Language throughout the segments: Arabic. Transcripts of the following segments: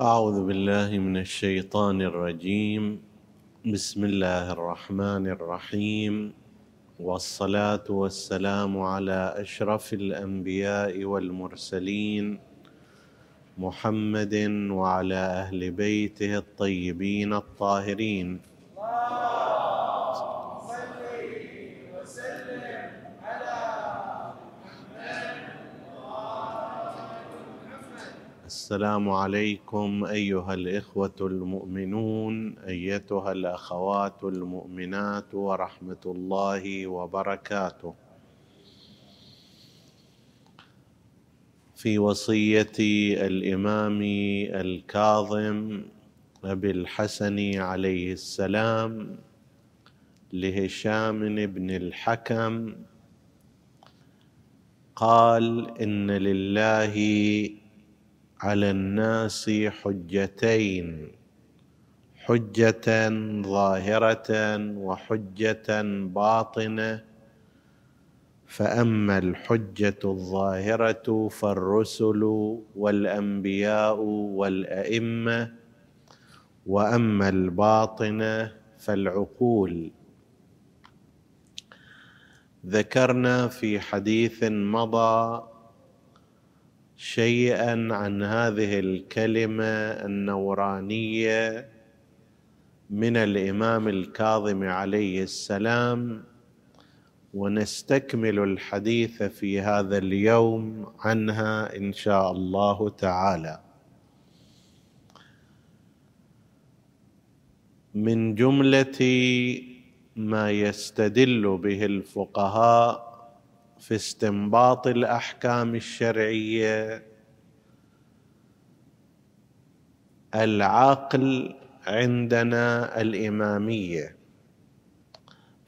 أعوذ بالله من الشيطان الرجيم. بسم الله الرحمن الرحيم. والصلاة والسلام على أشرف الأنبياء والمرسلين محمد وعلى أهل بيته الطيبين الطاهرين. السلام عليكم أيها الإخوة المؤمنون أيتها الأخوات المؤمنات ورحمة الله وبركاته. في وصية الإمام الكاظم أبي الحسن عليه السلام لهشام بن الحكم قال إن لله على الناس حجتين حجة ظاهرة وحجة باطنة. فأما الحجة الظاهرة فالرسل والأنبياء والأئمة وأما الباطنة فالعقول. ذكرنا في حديث مضى شيئا عن هذه الكلمة النورانية من الإمام الكاظم عليه السلام ونستكمل الحديث في هذا اليوم عنها إن شاء الله تعالى. من جملة ما يستدل به الفقهاء في استنباط الأحكام الشرعية. العقل عندنا الإمامية.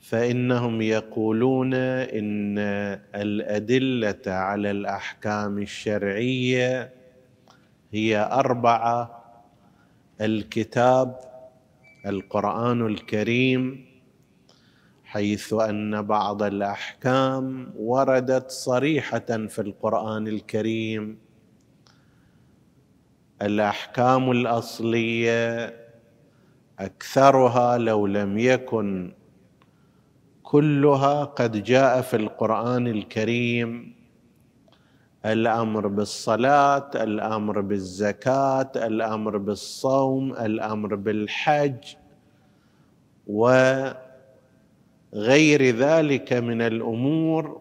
فإنهم يقولون إن الأدلة على الأحكام الشرعية هي أربعة الكتاب القرآن الكريم حيث أن بعض الأحكام وردت صريحة في القرآن الكريم. الأحكام الأصلية أكثرها لو لم يكن كلها قد جاء في القرآن الكريم. الأمر بالصلاة الأمر بالزكاة الأمر بالصوم الأمر بالحج و غير ذلك من الأمور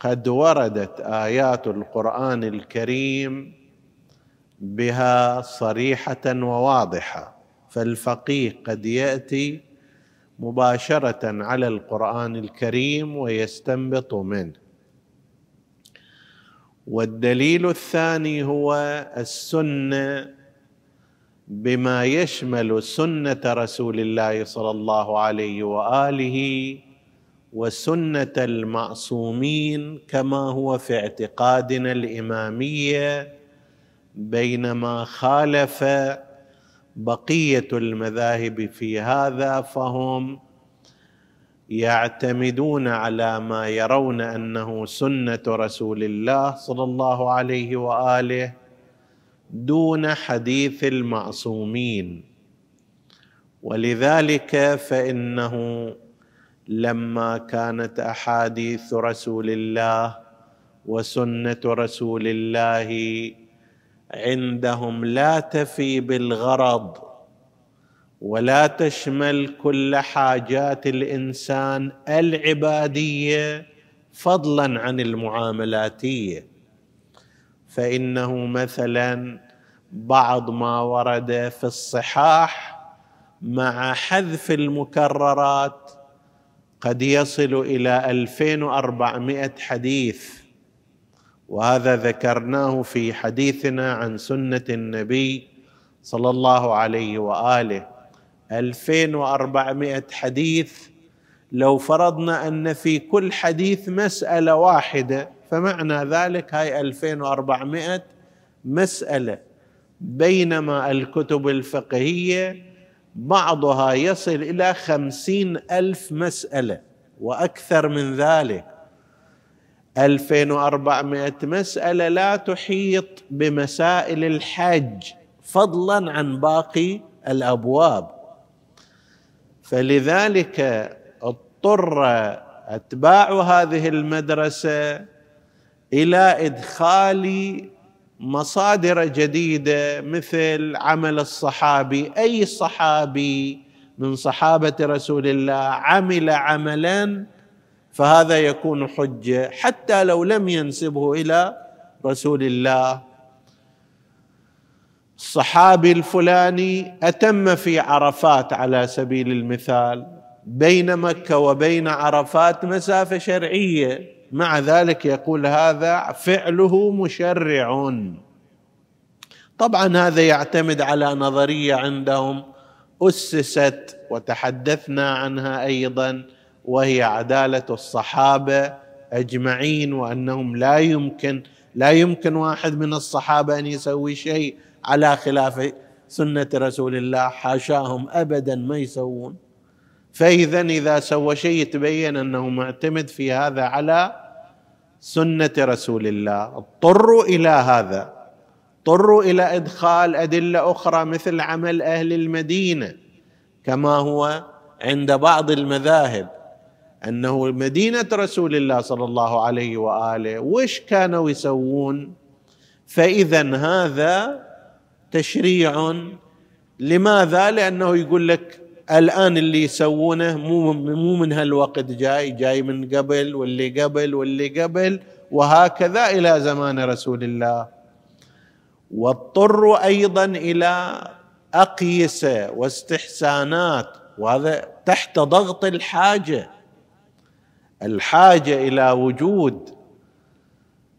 قد وردت آيات القرآن الكريم بها صريحة وواضحة فالفقيه قد يأتي مباشرة على القرآن الكريم ويستنبط منه. والدليل الثاني هو السنة بما يشمل سنة رسول الله صلى الله عليه وآله وسنة المعصومين كما هو في اعتقادنا الإمامية بينما خالف بقية المذاهب في هذا فهم يعتمدون على ما يرون أنه سنة رسول الله صلى الله عليه وآله دون حديث المعصومين. ولذلك فإنه لما كانت أحاديث رسول الله وسنة رسول الله عندهم لا تفي بالغرض ولا تشمل كل حاجات الإنسان العبادية فضلا عن المعاملاتية. فإنه مثلا بعض ما ورد في الصحاح مع حذف المكررات قد يصل إلى 2400 حديث وهذا ذكرناه في حديثنا عن سنة النبي صلى الله عليه وآله. 2400 حديث لو فرضنا أن في كل حديث مسألة واحدة فمعنى ذلك هاي 2400 مسألة. بينما الكتب الفقهية بعضها يصل إلى خمسين ألف مسألة وأكثر من ذلك. 2400 مسألة لا تحيط بمسائل الحج فضلا عن باقي الأبواب. فلذلك اضطر أتباع هذه المدرسة إلى إدخال مصادر جديدة مثل عمل الصحابي. أي صحابي من صحابة رسول الله عمل عملا فهذا يكون حجة حتى لو لم ينسبه إلى رسول الله. الصحابي الفلاني أتم في عرفات على سبيل المثال. بين مكة وبين عرفات مسافة شرعية. مع ذلك يقول هذا فعله مشرع. طبعا هذا يعتمد على نظرية عندهم أسست وتحدثنا عنها أيضا وهي عدالة الصحابة أجمعين وأنهم لا يمكن لا يمكن واحد من الصحابة أن يسوي شيء على خلاف سنة رسول الله حاشاهم ابدا ما يسوون. فاذا إذا سوى شيء يتبين أنه معتمد في هذا على سنة رسول الله. اضطروا إلى هذا. اضطروا إلى إدخال أدلة أخرى مثل عمل أهل المدينة كما هو عند بعض المذاهب. أنه مدينة رسول الله صلى الله عليه وآله وش كانوا يسوون؟ فاذا هذا تشريع. لماذا؟ لأنه يقول لك الآن اللي يسوونه مو مو من هالوقت جاي جاي من قبل واللي قبل واللي قبل وهكذا إلى زمان رسول الله. واضطروا أيضا إلى اقيسه واستحسانات وهذا تحت ضغط الحاجة. الحاجة إلى وجود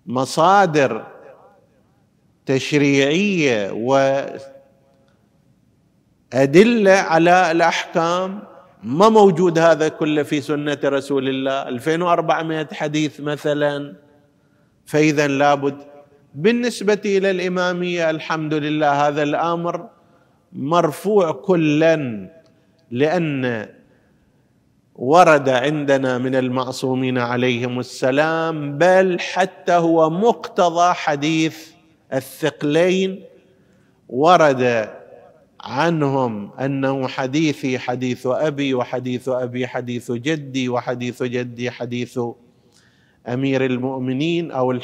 مصادر تشريعية وادله على الأحكام. ما موجود هذا كله في سنة رسول الله. 2400 حديث مثلا. فاذا لابد. بالنسبة إلى الإمامية الحمد لله هذا الأمر مرفوع كلا. لأن ورد عندنا من المعصومين عليهم السلام بل حتى هو مقتضى حديث الثقلين. ورد عنهم أنه حديثي حديث أبي وحديث أبي حديث جدي وحديث جدي حديث أمير المؤمنين أو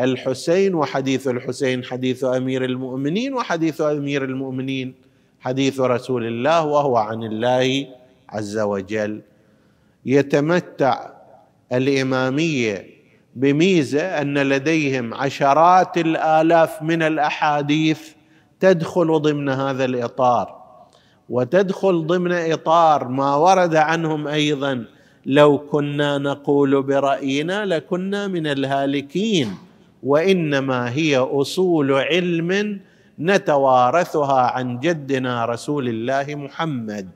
الحسين وحديث الحسين حديث أمير المؤمنين وحديث أمير المؤمنين حديث رسول الله وهو عن الله عز وجل. يتمتع الإمامية بميزة أن لديهم عشرات الآلاف من الأحاديث تدخل ضمن هذا الإطار وتدخل ضمن إطار ما ورد عنهم أيضا لو كنا نقول برأينا لكنا من الهالكين وإنما هي أصول علم نتوارثها عن جدنا رسول الله محمد.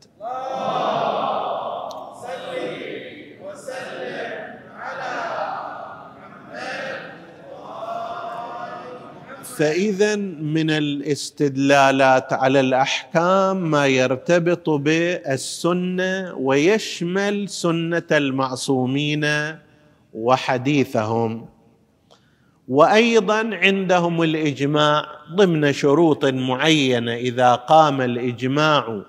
فإذا من الاستدلالات على الأحكام ما يرتبط بالسنة ويشمل سنة المعصومين وحديثهم. وأيضا عندهم الإجماع ضمن شروط معينة إذا قام الإجماع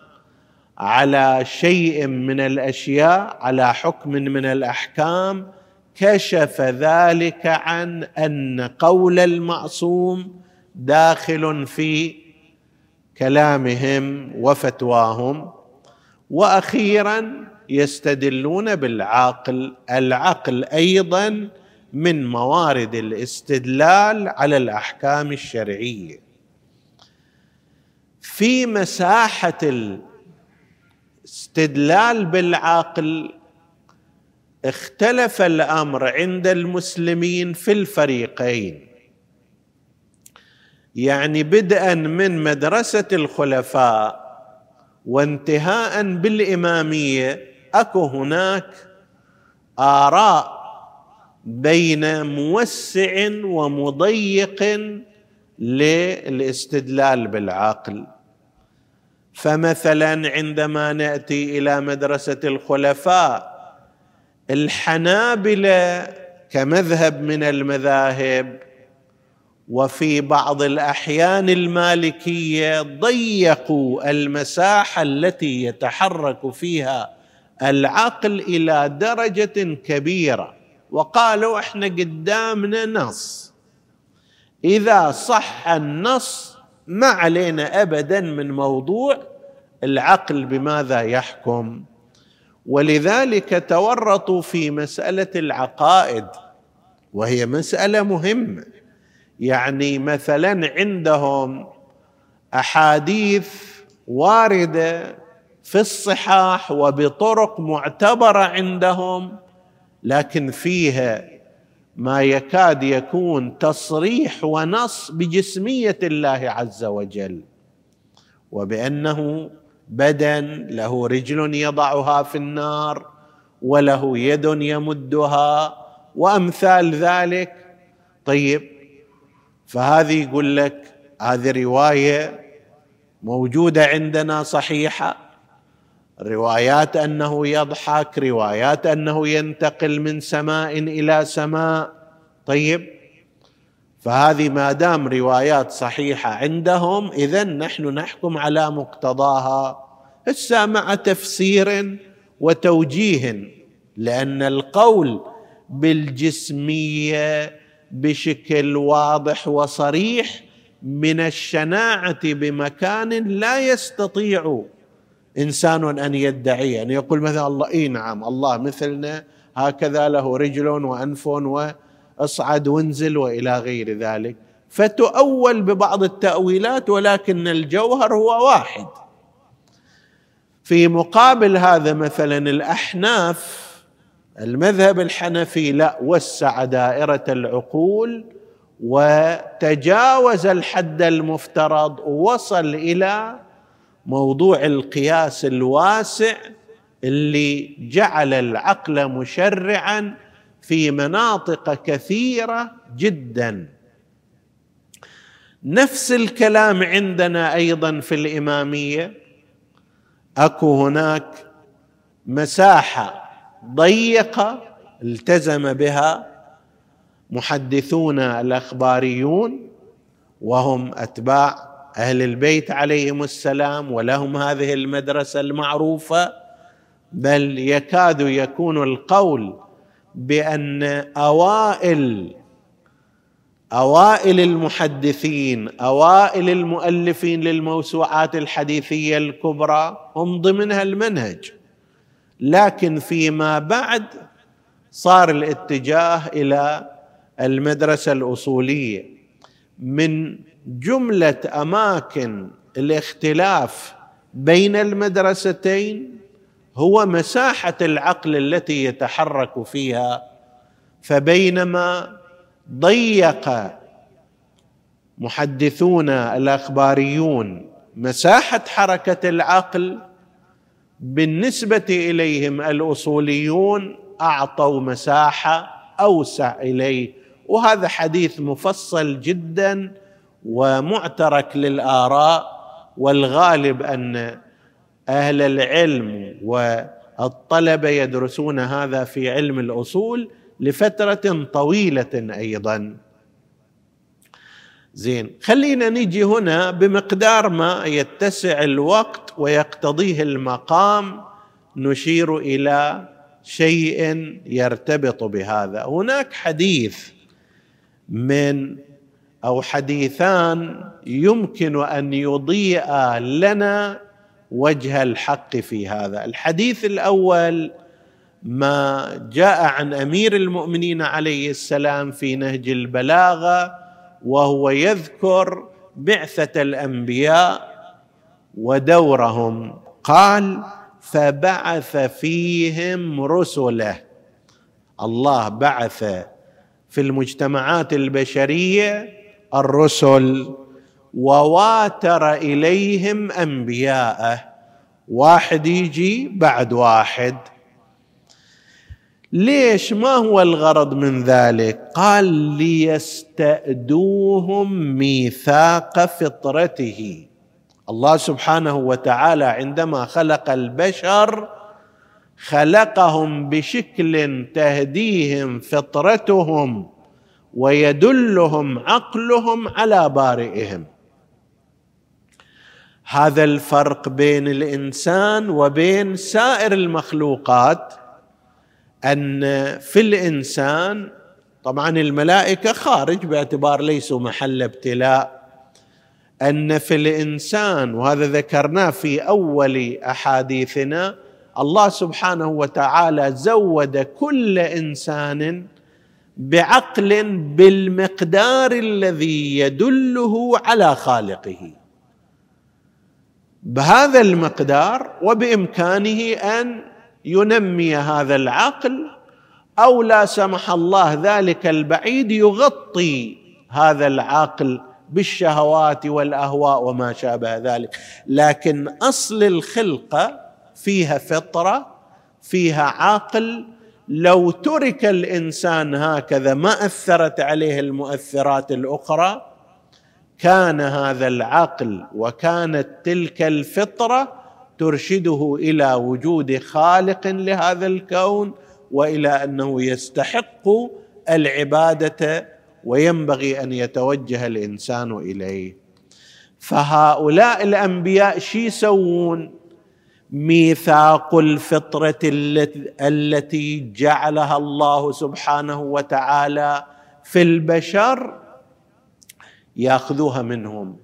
على شيء من الأشياء على حكم من الأحكام كشف ذلك عن أن قول المعصوم داخل في كلامهم وفتواهم وأخيرا يستدلون بالعقل العقل أيضا من موارد الاستدلال على الأحكام الشرعية. في مساحة الاستدلال بالعقل اختلف الأمر عند المسلمين في الفريقين. يعني بدءا من مدرسة الخلفاء وانتهاء بالإمامية أكو هناك آراء بين موسع ومضيق للاستدلال بالعقل. فمثلا عندما نأتي إلى مدرسة الخلفاء الحنابلة كمذهب من المذاهب وفي بعض الأحيان المالكية ضيقوا المساحة التي يتحرك فيها العقل إلى درجة كبيرة وقالوا إحنا قدامنا نص. إذا صح النص ما علينا ابدا من موضوع العقل بماذا يحكم؟ ولذلك تورطوا في مسألة العقائد وهي مسألة مهمة. يعني مثلا عندهم أحاديث واردة في الصحاح وبطرق معتبرة عندهم لكن فيها ما يكاد يكون تصريح ونص بجسمية الله عز وجل. وبأنه بدن له رجل يضعها في النار وله يد يمدها وأمثال ذلك. طيب فهذه يقول لك هذه رواية موجودة عندنا صحيحة. روايات أنه يضحك روايات أنه ينتقل من سماء إلى سماء. طيب فهذه ما دام روايات صحيحة عندهم اذا نحن نحكم على مقتضاها. هسه مع تفسير وتوجيه لأن القول بالجسمية بشكل واضح وصريح من الشناعة بمكان لا يستطيع إنسان أن يدعي. ان يقول مثلا الله إي نعم الله مثلنا هكذا له رجل وأنف واصعد وانزل والى غير ذلك. فتؤول ببعض التأويلات ولكن الجوهر هو واحد. في مقابل هذا مثلا الأحناف المذهب الحنفي لا وسع دائرة العقول وتجاوز الحد المفترض ووصل إلى موضوع القياس الواسع اللي جعل العقل مشرعا في مناطق كثيرة جدا. نفس الكلام عندنا أيضا في الإمامية. أكو هناك مساحة ضيقة التزم بها محدثون الأخباريون وهم أتباع أهل البيت عليهم السلام ولهم هذه المدرسة المعروفة بل يكاد يكون القول بأن أوائل أوائل المحدثين أوائل المؤلفين للموسوعات الحديثية الكبرى هم ضمنها المنهج. لكن فيما بعد صار الاتجاه إلى المدرسة الأصولية. من جملة أماكن الاختلاف بين المدرستين هو مساحة العقل التي يتحرك فيها فبينما ضيق محدثون الأخباريون مساحة حركة العقل بالنسبة إليهم الأصوليون أعطوا مساحة أوسع إليه. وهذا حديث مفصل جدا ومعترك للآراء والغالب أن أهل العلم والطلبه يدرسون هذا في علم الأصول لفترة طويلة أيضا. زين خلينا نجي هنا بمقدار ما يتسع الوقت ويقتضيه المقام نشير إلى شيء يرتبط بهذا. هناك حديث من أو حديثان يمكن أن يضيء لنا وجه الحق في هذا. الحديث الأول ما جاء عن أمير المؤمنين عليه السلام في نهج البلاغة وهو يذكر بعثة الأنبياء ودورهم. قال فبعث فيهم رسله. الله بعث في المجتمعات البشرية الرسل وواتر إليهم أنبياءه. واحد يجي بعد واحد. ليش ما هو الغرض من ذلك؟ قال ليستأدوهم ميثاق فطرته. الله سبحانه وتعالى عندما خلق البشر خلقهم بشكل تهديهم فطرتهم ويدلهم عقلهم على بارئهم. هذا الفرق بين الإنسان وبين سائر المخلوقات أن في الإنسان طبعا الملائكة خارج باعتبار ليسوا محل ابتلاء أن في الإنسان وهذا ذكرناه في أول أحاديثنا الله سبحانه وتعالى زود كل إنسان بعقل بالمقدار الذي يدله على خالقه. بهذا المقدار وبإمكانه أن ينمي هذا العقل أو لا سمح الله ذلك البعيد يغطي هذا العقل بالشهوات والأهواء وما شابه ذلك. لكن أصل الخلقه فيها فطرة فيها عقل. لو ترك الإنسان هكذا ما أثرت عليه المؤثرات الأخرى كان هذا العقل وكانت تلك الفطرة ترشده إلى وجود خالق لهذا الكون وإلى أنه يستحق العبادة وينبغي أن يتوجه الإنسان إليه. فهؤلاء الأنبياء شي يسوون؟ ميثاق الفطرة التي جعلها الله سبحانه وتعالى في البشر ياخذوها منهم.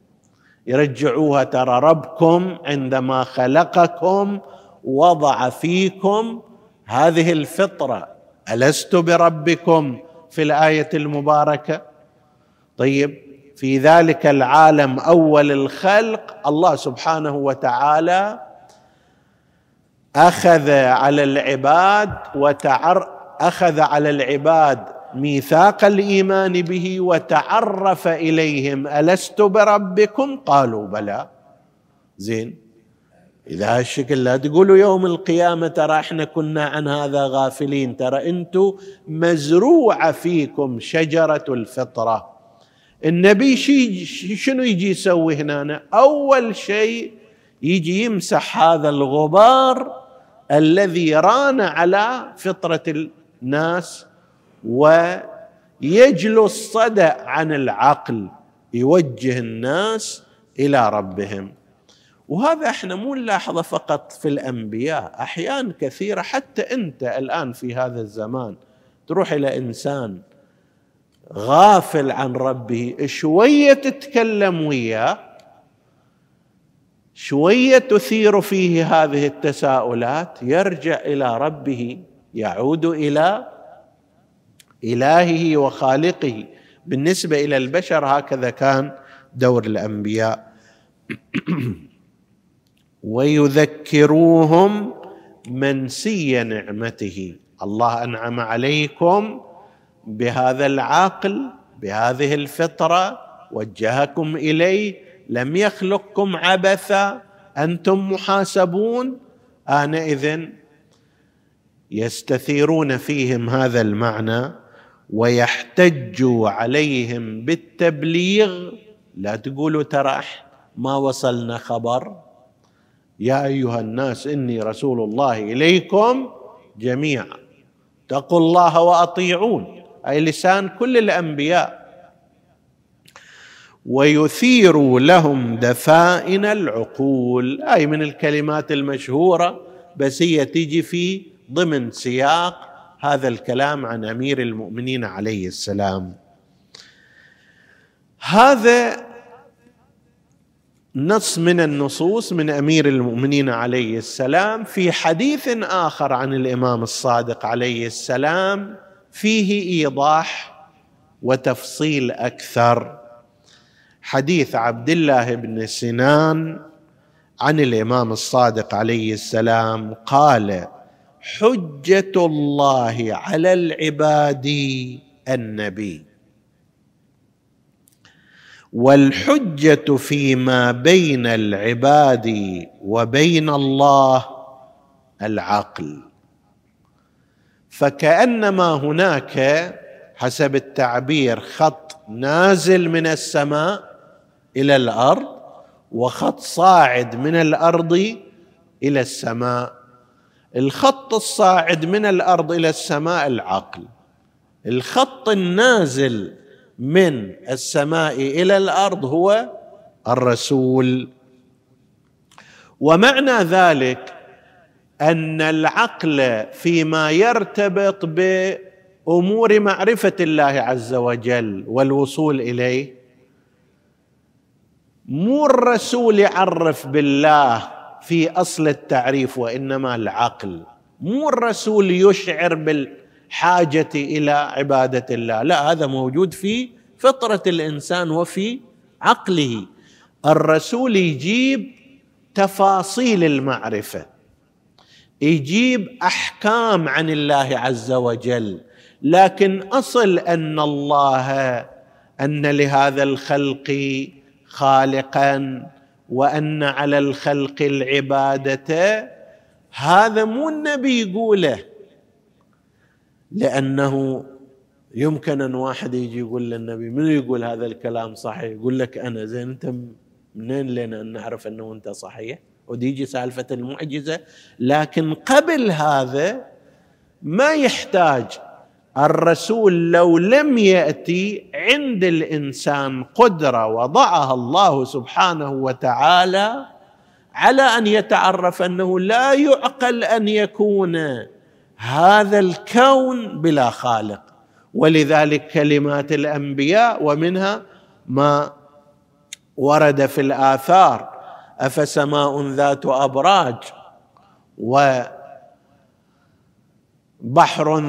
يرجعوها ترى ربكم عندما خلقكم وضع فيكم هذه الفطرة ألست بربكم في الآية المباركة؟ طيب في ذلك العالم أول الخلق الله سبحانه وتعالى أخذ على العباد وتعر أخذ على العباد ميثاق الإيمان به وتعرف إليهم ألست بربكم؟ قالوا بلى. زين. إذا هالشكل لا تقولوا يوم القيامة ترى إحنا كنا عن هذا غافلين. ترى أنتم مزروعه فيكم شجرة الفطرة. النبي شي شنو يجي يسوي هنا أول شيء يجي يمسح هذا الغبار الذي ران على فطرة الناس ويجلو الصدى عن العقل يوجه الناس إلى ربهم. وهذا إحنا مو نلاحظه فقط في الأنبياء أحيان كثيرة حتى أنت الآن في هذا الزمان تروح إلى إنسان غافل عن ربه شوية تتكلم وياه شوية تثير فيه هذه التساؤلات يرجع إلى ربه يعود إلى إلهه وخالقه. بالنسبة إلى البشر هكذا كان دور الأنبياء. ويذكروهم منسي نعمته. الله أنعم عليكم بهذا العقل بهذه الفطرة وجهكم إليه. لم يخلقكم عبثا أنتم محاسبون. آنئذ يستثيرون فيهم هذا المعنى. ويحتجوا عليهم بالتبليغ. لا تقولوا ترى ما وصلنا خبر. يا أيها الناس إني رسول الله إليكم جميعا. اتقوا الله وأطيعون. أي لسان كل الأنبياء. ويثير لهم دفائن العقول. أي من الكلمات المشهورة بس هي تجي في ضمن سياق هذا الكلام عن أمير المؤمنين عليه السلام. هذا نص من النصوص من أمير المؤمنين عليه السلام في حديث آخر عن الإمام الصادق عليه السلام فيه إيضاح وتفصيل أكثر. حديث عبد الله بن سنان عن الإمام الصادق عليه السلام قال حجه الله على العباد النبي. والحجة فيما بين العباد وبين الله العقل. فكأنما هناك حسب التعبير خط نازل من السماء إلى الأرض وخط صاعد من الأرض إلى السماء. الخط الصاعد من الأرض إلى السماء العقل. الخط النازل من السماء إلى الأرض هو الرسول. ومعنى ذلك أن العقل فيما يرتبط بأمور معرفة الله عز وجل والوصول إليه مو الرسول يعرف بالله في أصل التعريف وإنما العقل. مو الرسول يشعر بالحاجة إلى عبادة الله. لا هذا موجود في فطرة الإنسان وفي عقله. الرسول يجيب تفاصيل المعرفة. يجيب أحكام عن الله عز وجل. لكن أصل أن الله أن لهذا الخلق خالقا. وأن على الخلق العبادة هذا مو النبي يقوله. لأنه يمكن أن واحد يجي يقول للنبي من يقول هذا الكلام صحيح؟ يقول لك أنا. زين أنت منين لنا أن نعرف أنه أنت صحيح؟ وديجي سالفة المعجزة. لكن قبل هذا ما يحتاج الرسول لو لم يأتي عند الإنسان قدرة وضعها الله سبحانه وتعالى على أن يتعرف أنه لا يعقل أن يكون هذا الكون بلا خالق. ولذلك كلمات الأنبياء ومنها ما ورد في الآثار أفسماء ذات أبراج و بحر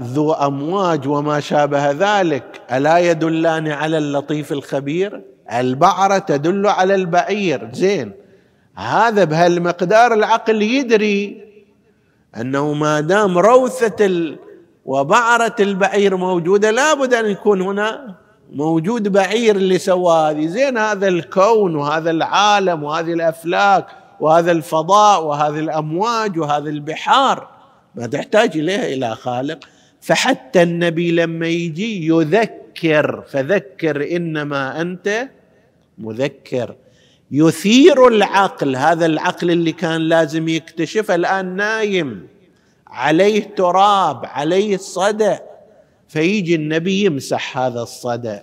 ذو أمواج وما شابه ذلك. ألا يدلان على اللطيف الخبير؟ البعرة تدل على البعير. زين. هذا بهالمقدار العقل يدري أنه ما دام روثة ال... وبعرة البعير موجودة لابد أن يكون هنا موجود بعير اللي سوى هذه. زين هذا الكون وهذا العالم وهذه الأفلاك وهذا الفضاء وهذه الأمواج وهذه البحار. ما تحتاج إليها إلى خالق. فحتى النبي لما يجي يذكر فذكر إنما أنت مذكر. يثير العقل هذا العقل اللي كان لازم يكتشفه الآن نايم. عليه تراب عليه صدى فيجي النبي يمسح هذا الصدى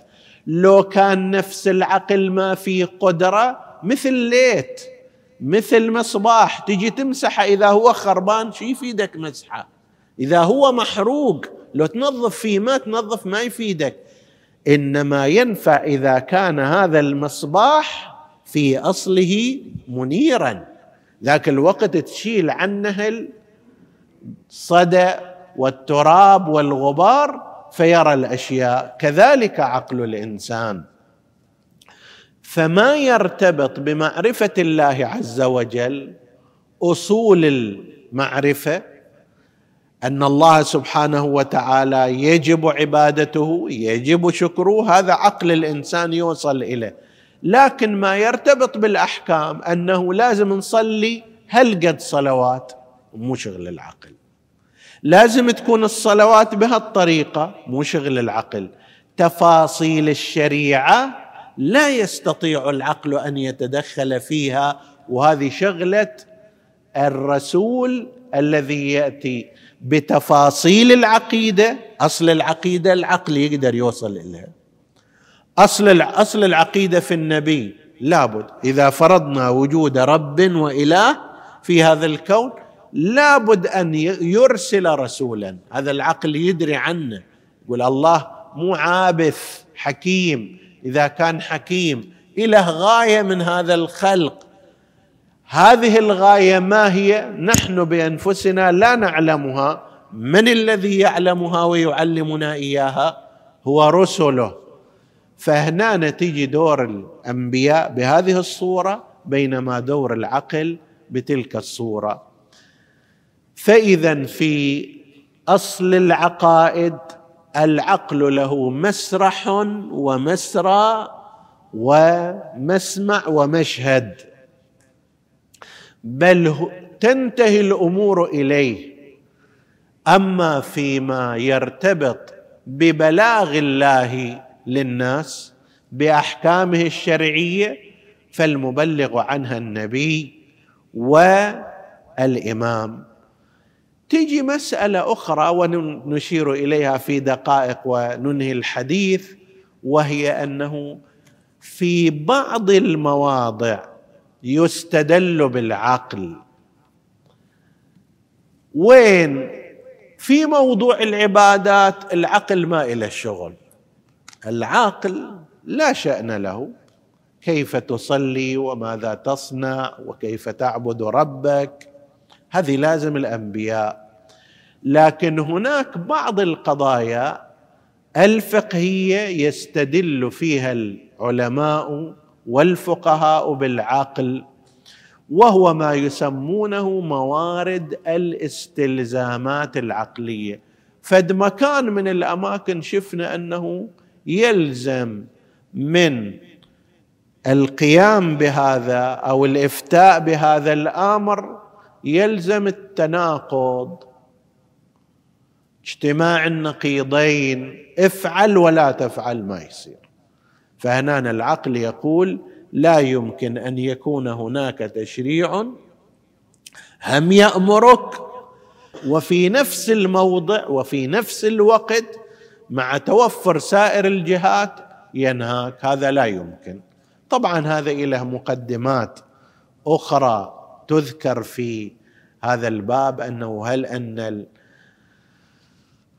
لو كان نفس العقل ما فيه قدرة مثل ليت. مثل مصباح تجي تمسحه إذا هو خربان شو يفيدك مسحة. إذا هو محروق لو تنظف فيه ما تنظف ما يفيدك. إنما ينفع إذا كان هذا المصباح في أصله منيرا. ذاك الوقت تشيل عنه الصدى والتراب والغبار فيرى الأشياء. كذلك عقل الإنسان. فما يرتبط بمعرفة الله عز وجل أصول المعرفة أن الله سبحانه وتعالى يجب عبادته يجب شكره هذا عقل الإنسان يوصل إليه. لكن ما يرتبط بالأحكام أنه لازم نصلي هل قد صلوات مو شغل العقل. لازم تكون الصلوات بهالطريقة مو شغل العقل. تفاصيل الشريعة لا يستطيع العقل أن يتدخل فيها وهذه شغلة الرسول الذي يأتي بتفاصيل العقيدة. أصل العقيدة العقل يقدر يوصل إليها. أصل أصل العقيدة في النبي لابد. إذا فرضنا وجود رب وإله في هذا الكون لابد أن يرسل رسولا. هذا العقل يدري عنه. يقول الله مو عابث حكيم. إذا كان حكيم. إله غاية من هذا الخلق. هذه الغاية ما هي؟ نحن بأنفسنا لا نعلمها. من الذي يعلمها ويعلمنا إياها؟ هو رسله. فهنا نتيجي دور الأنبياء بهذه الصورة بينما دور العقل بتلك الصورة. فإذا في أصل العقائد العقل له مسرح ومسرى ومسمع ومشهد. بل تنتهي الأمور إليه. أما فيما يرتبط ببلاغ الله للناس بأحكامه الشرعية فالمبلغ عنها النبي والإمام. تيجي مسألة أخرى ونشير إليها في دقائق وننهي الحديث وهي أنه في بعض المواضع يستدل بالعقل. وين؟ في موضوع العبادات العقل ما إلى الشغل. العاقل لا شأن له. كيف تصلي وماذا تصنع وكيف تعبد ربك؟ هذه لازم الأنبياء. لكن هناك بعض القضايا الفقهية يستدل فيها العلماء والفقهاء بالعقل وهو ما يسمونه موارد الاستلزامات العقلية. فد مكان من الأماكن شفنا أنه يلزم من القيام بهذا أو الإفتاء بهذا الأمر يلزم التناقض. اجتماع النقيضين افعل ولا تفعل ما يصير. فهنا العقل يقول لا يمكن أن يكون هناك تشريع. هم يأمرك وفي نفس الموضع وفي نفس الوقت مع توفر سائر الجهات ينهاك. هذا لا يمكن. طبعا هذا له مقدمات أخرى تذكر في هذا الباب أنه هل أن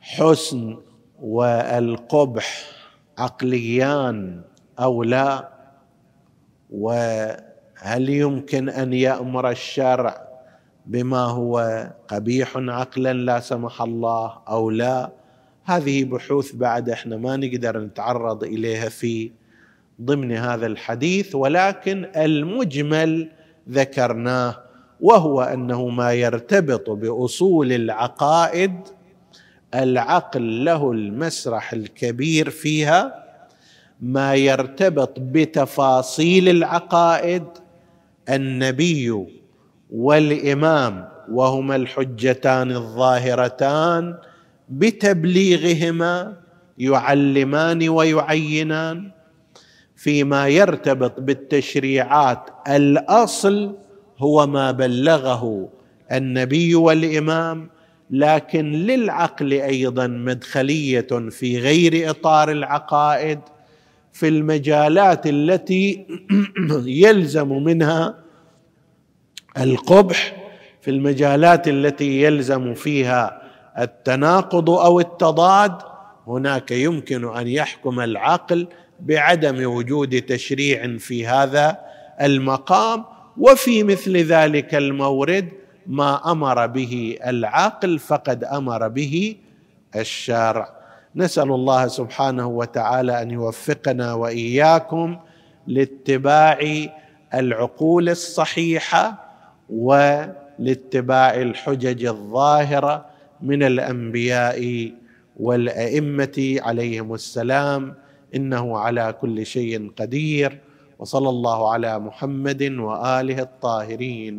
الحسن والقبح عقليان أو لا؟ وهل يمكن أن يأمر الشرع بما هو قبيح عقلا لا سمح الله أو لا؟ هذه بحوث بعد إحنا ما نقدر نتعرض إليها في ضمن هذا الحديث ولكن المجمل ذكرناه وهو أنه ما يرتبط بأصول العقائد العقل له المسرح الكبير فيها ما يرتبط بتفاصيل العقائد النبي والإمام وهما الحجتان الظاهرتان بتبليغهما يعلمان ويعينان. فيما يرتبط بالتشريعات. الأصل هو ما بلغه النبي والإمام لكن للعقل أيضا مدخلية في غير إطار العقائد في المجالات التي يلزم منها القبح في المجالات التي يلزم فيها التناقض أو التضاد. هناك يمكن أن يحكم العقل بعدم وجود تشريع في هذا المقام وفي مثل ذلك المورد ما أمر به العقل فقد أمر به الشرع نسأل الله سبحانه وتعالى أن يوفقنا وإياكم لاتباع العقول الصحيحة ولاتباع الحجج الظاهرة من الأنبياء والأئمة عليهم السلام إنه على كل شيء قدير وصلى الله على محمد وآله الطاهرين.